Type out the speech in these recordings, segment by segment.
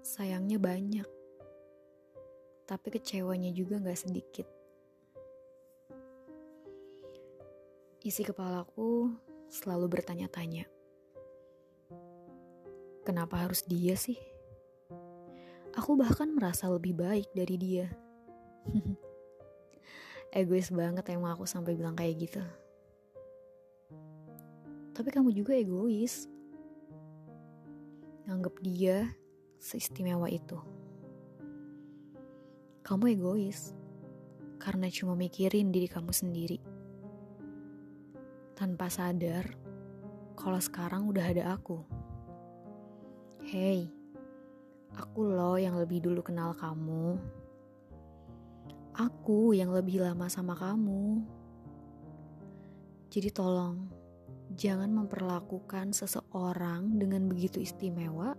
sayangnya banyak, tapi kecewanya juga gak sedikit. Isi kepalaku selalu bertanya-tanya, kenapa harus dia sih? Aku bahkan merasa lebih baik dari dia. Egois banget emang aku sampai bilang kayak gitu. Tapi kamu juga egois. Nganggep dia seistimewa itu. Kamu egois karena cuma mikirin diri kamu sendiri. Tanpa sadar kalau sekarang udah ada aku. Hey, aku loh yang lebih dulu kenal kamu. Aku yang lebih lama sama kamu. Jadi tolong, jangan memperlakukan seseorang dengan begitu istimewa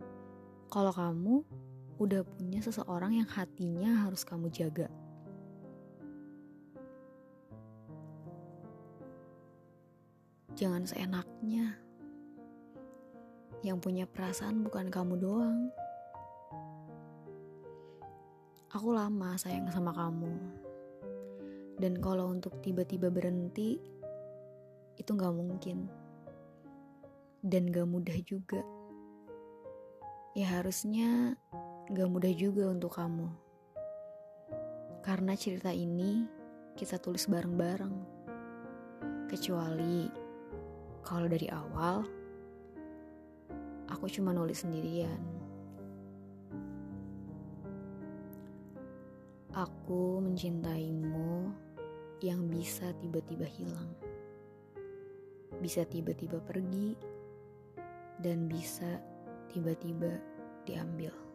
kalau kamu udah punya seseorang yang hatinya harus kamu jaga. Jangan seenaknya. Yang punya perasaan bukan kamu doang. Aku lama sayang sama kamu. Dan kalau untuk tiba-tiba berhenti, itu gak mungkin. Dan gak mudah juga. Ya harusnya gak mudah juga untuk kamu. Karena cerita ini kita tulis bareng-bareng. Kecuali kalau dari awal, aku cuma nulis sendirian. Aku mencintaimu yang bisa tiba-tiba hilang, bisa tiba-tiba pergi, dan bisa tiba-tiba diambil.